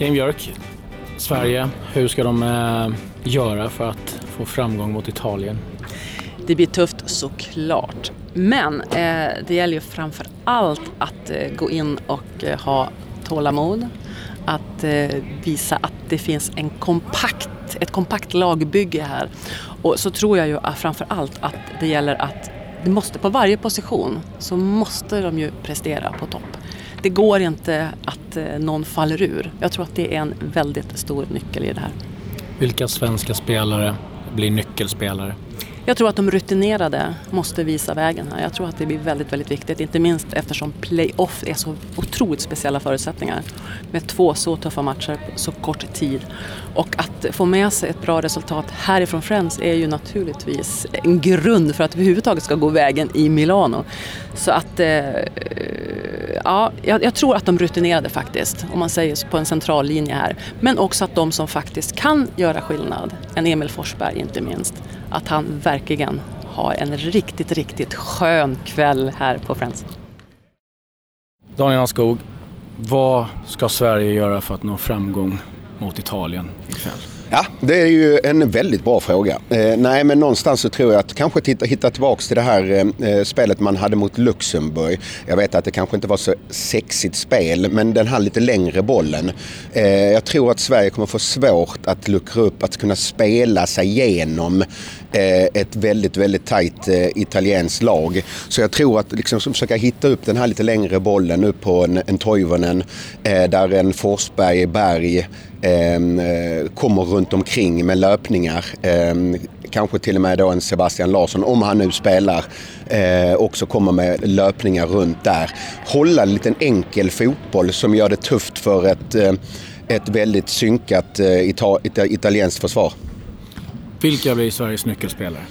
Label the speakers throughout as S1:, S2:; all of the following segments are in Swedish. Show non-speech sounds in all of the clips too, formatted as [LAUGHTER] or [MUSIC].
S1: Jane Björk, Sverige, hur ska de eh, göra för att få framgång mot Italien?
S2: Det blir tufft såklart. Men eh, det gäller ju framför allt att eh, gå in och eh, ha tålamod. Att eh, visa att det finns en kompakt, ett kompakt lagbygge här. Och så tror jag ju ah, framför allt att det gäller att det måste, på varje position så måste de ju prestera på topp. Det går inte att Eh, någon faller ur. Jag tror att det är en väldigt stor nyckel i det här.
S1: Vilka svenska spelare blir nyckelspelare?
S2: Jag tror att de rutinerade måste visa vägen här. Jag tror att det blir väldigt, väldigt viktigt. Inte minst eftersom playoff är så otroligt speciella förutsättningar. Med två så tuffa matcher på så kort tid. Och att få med sig ett bra resultat härifrån Friends är ju naturligtvis en grund för att överhuvudtaget ska gå vägen i Milano. Så att, eh, ja, jag, jag tror att de rutinerade faktiskt, om man säger på en central linje här. Men också att de som faktiskt kan göra skillnad, en Emil Forsberg inte minst, att han verkligen har en riktigt, riktigt skön kväll här på Friends.
S1: Daniel Skog, vad ska Sverige göra för att nå framgång mot Italien ikväll?
S3: Ja, det är ju en väldigt bra fråga. Eh, nej, men någonstans så tror jag att kanske titta, hitta tillbaka till det här eh, eh, spelet man hade mot Luxemburg. Jag vet att det kanske inte var så sexigt spel, men den här lite längre bollen. Eh, jag tror att Sverige kommer få svårt att luckra upp, att kunna spela sig igenom Eh, ett väldigt, väldigt tajt eh, italienskt lag. Så jag tror att liksom försöka hitta upp den här lite längre bollen upp på en, en Toivonen, eh, där en Forsberg, Berg, ehm, kommer runt omkring med löpningar. Ehm, kanske till och med då en Sebastian Larsson, om han nu spelar, också kommer med löpningar runt där. Hålla en liten enkel fotboll som gör det tufft för ett, ett väldigt synkat italienskt försvar.
S1: Vilka blir Sveriges nyckelspelare?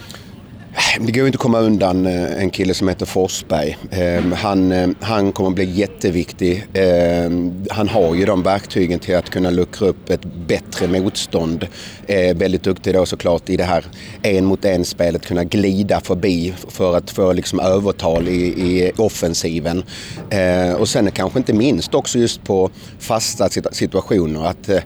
S3: Det går inte att komma undan eh, en kille som heter Forsberg. Ehm, han, eh, han kommer att bli jätteviktig. Ehm, han har ju de verktygen till att kunna luckra upp ett bättre motstånd. Ehm, väldigt duktig då såklart i det här en mot en spelet, kunna glida förbi för att få liksom övertal i, i offensiven. Och sen kanske inte minst också just på fasta situationer. att eh,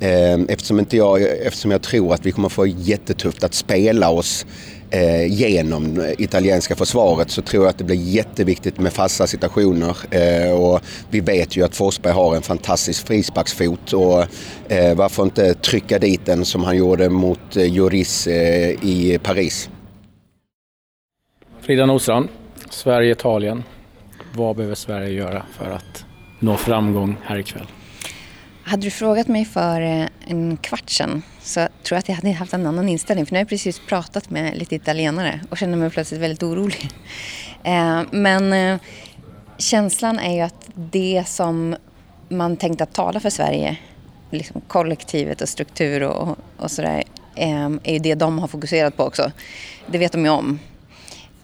S3: Ehm, eftersom, inte jag, eftersom jag tror att vi kommer få jättetufft att spela oss eh, genom italienska försvaret så tror jag att det blir jätteviktigt med fasta situationer. Eh, och vi vet ju att Forsberg har en fantastisk frisparksfot och eh, varför inte trycka dit den som han gjorde mot eh, eh, i Paris.
S1: Frida Nordstrand, Sverige-Italien. Vad behöver Sverige göra för att nå framgång här ikväll?
S4: Hade du frågat mig för eh, en kvart sedan så tror jag att jag hade haft en annan inställning. För nu har jag precis pratat med lite italienare och känner mig plötsligt väldigt orolig. [LAUGHS] Eh, men eh, känslan är ju att det som man tänkte att tala för Sverige, liksom kollektivet och struktur och, och sådär, är ju det de har fokuserat på också. Det vet de ju om.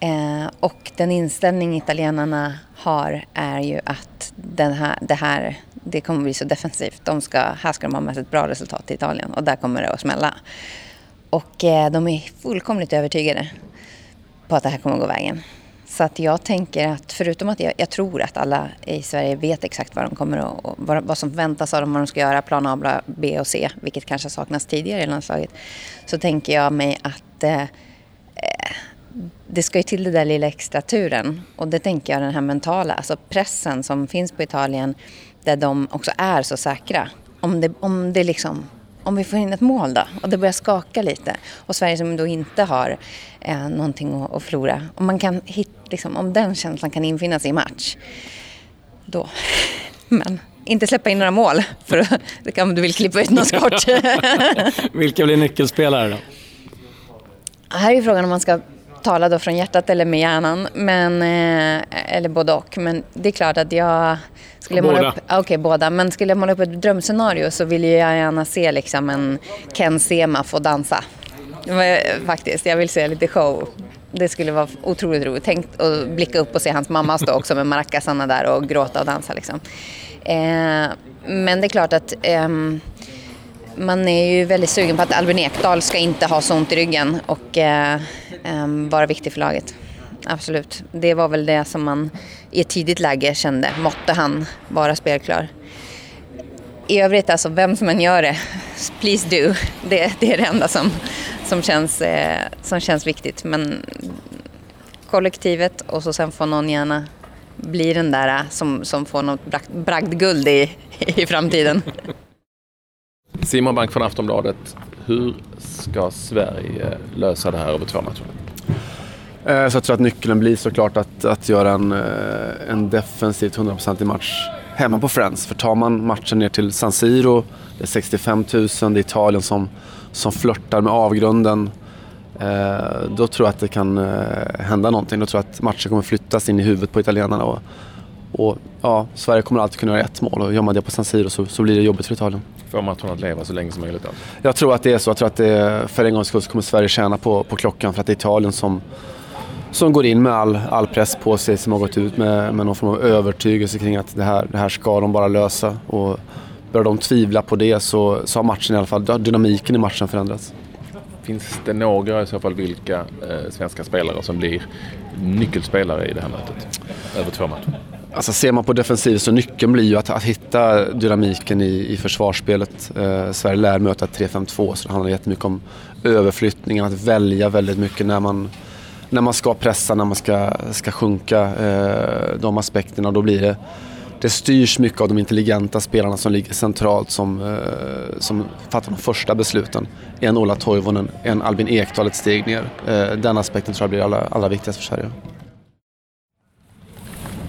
S4: Eh, och den inställning italienarna har är ju att den här, det här det kommer bli så defensivt. De ska, här ska de ha med sig ett bra resultat till Italien och där kommer det att smälla. Och eh, de är fullkomligt övertygade på att det här kommer att gå vägen. Så att jag tänker att förutom att jag, jag, tror att alla i Sverige vet exakt vad, de kommer att, vad, vad som väntas av dem, vad de ska göra, plan A, B och C, vilket kanske saknas tidigare i landslaget, så tänker jag mig att eh, det ska ju till det där lilla extra turen och det tänker jag den här mentala, alltså pressen som finns på Italien där de också är så säkra. Om det, om det liksom om vi får in ett mål då och det börjar skaka lite och Sverige som då inte har eh, någonting att, att förlora. Om, man kan hit, liksom, om den känslan kan infinna sig i match, då. [LAUGHS] Men inte släppa in några mål, för kan om du vill klippa ut någon skott. [LAUGHS]
S1: Vilka blir nyckelspelare då?
S4: Här är frågan om man ska tala då från hjärtat eller med hjärnan, men, eh, eller både och. Men det är klart att jag skulle
S1: båda.
S4: måla upp, okay, båda, men skulle jag måla upp ett drömscenario så vill jag gärna se liksom en Ken Sema få dansa. Faktiskt, jag vill se lite show. Det skulle vara otroligt roligt. Tänk att blicka upp och se hans mamma stå också med maracasarna där och gråta och dansa liksom. Eh, men det är klart att eh, man är ju väldigt sugen på att Albin Ekdal ska inte ha så ont i ryggen och eh, Ehm, vara viktig för laget. Absolut. Det var väl det som man i ett tidigt läge kände. Måtte han vara spelklar? i övrigt, alltså vem som än gör det, [LAUGHS] please do. Det, det är det enda som, som, känns, eh, som känns viktigt. Men kollektivet och så sen får någon gärna bli den där eh, som, som får något bragdguld i, [LAUGHS] i framtiden.
S5: Simon Bank från Aftonbladet. Hur ska Sverige lösa det här över två matcher?
S6: Eh, så jag tror att nyckeln blir såklart att, att göra en, eh, en defensivt 100% match hemma på Friends. För tar man matchen ner till San Siro, det är 65 000, det är Italien som, som flörtar med avgrunden. Eh, då tror jag att det kan hända någonting. Då tror jag att matchen kommer flyttas in i huvudet på italienarna. Och, och ja, Sverige kommer alltid kunna göra ett mål och gör man det på San Siro så, så blir det jobbigt för Italien.
S5: Får matchen att leva så länge som möjligt alltså?
S6: Jag tror att det är så. Jag tror att det, för en gångs skull så kommer Sverige tjäna på, på klockan för att det är Italien som, som går in med all, all press på sig, som har gått ut med, med någon form av övertygelse kring att det här, det här ska de bara lösa. Och börjar de tvivla på det så, så har matchen i alla fall, dynamiken i matchen förändrats.
S5: Finns det några, i så fall vilka, eh, svenska spelare som blir nyckelspelare i det här mötet? Över två matcher.
S6: Alltså ser man på defensiv så nyckeln blir ju att, att hitta dynamiken i, i försvarsspelet. Eh, Sverige lär möta 3-5-2 så det handlar jättemycket om överflyttningen, att välja väldigt mycket när man, när man ska pressa, när man ska, ska sjunka. Eh, de aspekterna. Då blir det, det styrs mycket av de intelligenta spelarna som ligger centralt som, eh, som fattar de första besluten. En Ola Toivonen, en Albin Ekdal ett steg ner. Eh, den aspekten tror jag blir allra, allra viktigast för Sverige.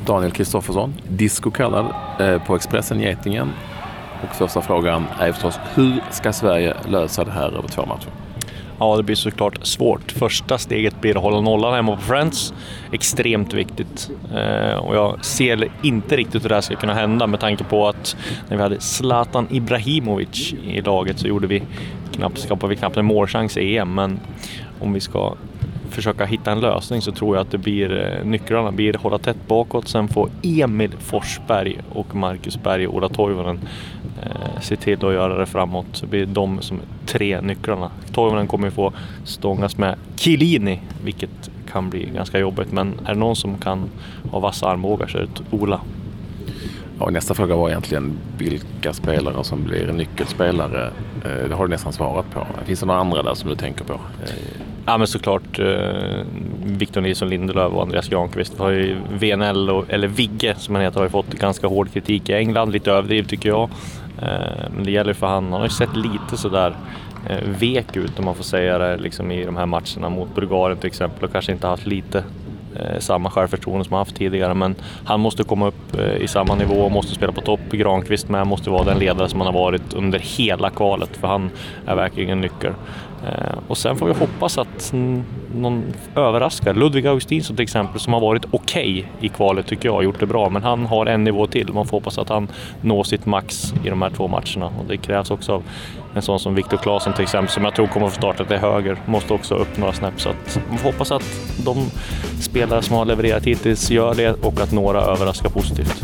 S5: Daniel Kristoffersson, Disco kallad, eh, på Expressen Getingen. Och första frågan är förstås, hur ska Sverige lösa det här över två matcher?
S7: Ja, det blir såklart svårt. Första steget blir att hålla nollan hemma på Friends. Extremt viktigt. Eh, och jag ser inte riktigt hur det här ska kunna hända med tanke på att när vi hade Zlatan Ibrahimovic i laget så gjorde vi knappt, skapade vi knappt en målchans i EM. Men om vi ska försöka hitta en lösning så tror jag att det blir eh, nycklarna blir hålla tätt bakåt. Sen får Emil Forsberg och Marcus Berg och Ola Toivonen eh, se till att göra det framåt. Så blir de som tre nycklarna. Toivonen kommer ju få stångas med Kilini, vilket kan bli ganska jobbigt. Men är det någon som kan ha vassa armbågar så är det Ola.
S5: Och nästa fråga var egentligen vilka spelare som blir nyckelspelare. Eh, det har du nästan svarat på. Finns det några andra där som du tänker på?
S7: Eh, ja men såklart eh, Victor Nilsson Lindelöf och Andreas Granqvist har ju VNL, och, eller Vigge som han heter, har ju fått ganska hård kritik i England. Lite överdrivet tycker jag. Eh, men det gäller för han. Han har ju sett lite sådär eh, vek ut om man får säga det liksom i de här matcherna mot Bulgarien till exempel och kanske inte haft lite Eh, samma självförtroende som han haft tidigare. Men han måste komma upp eh, i samma nivå och måste spela på topp. Granqvist med måste vara den ledare som han har varit under hela kvalet för han är verkligen en nyckel. Eh, och sen får vi hoppas att någon överraskar. Ludvig Augustinsson till exempel som har varit okej okay i kvalet tycker jag, gjort det bra. Men han har en nivå till. Man får hoppas att han når sitt max i de här två matcherna. Och det krävs också av en sån som Viktor Claesson till exempel, som jag tror kommer att få starta till höger, måste också upp några snäpp. Så att man får hoppas att de spelare som har levererat hittills gör det och att några överraskar positivt.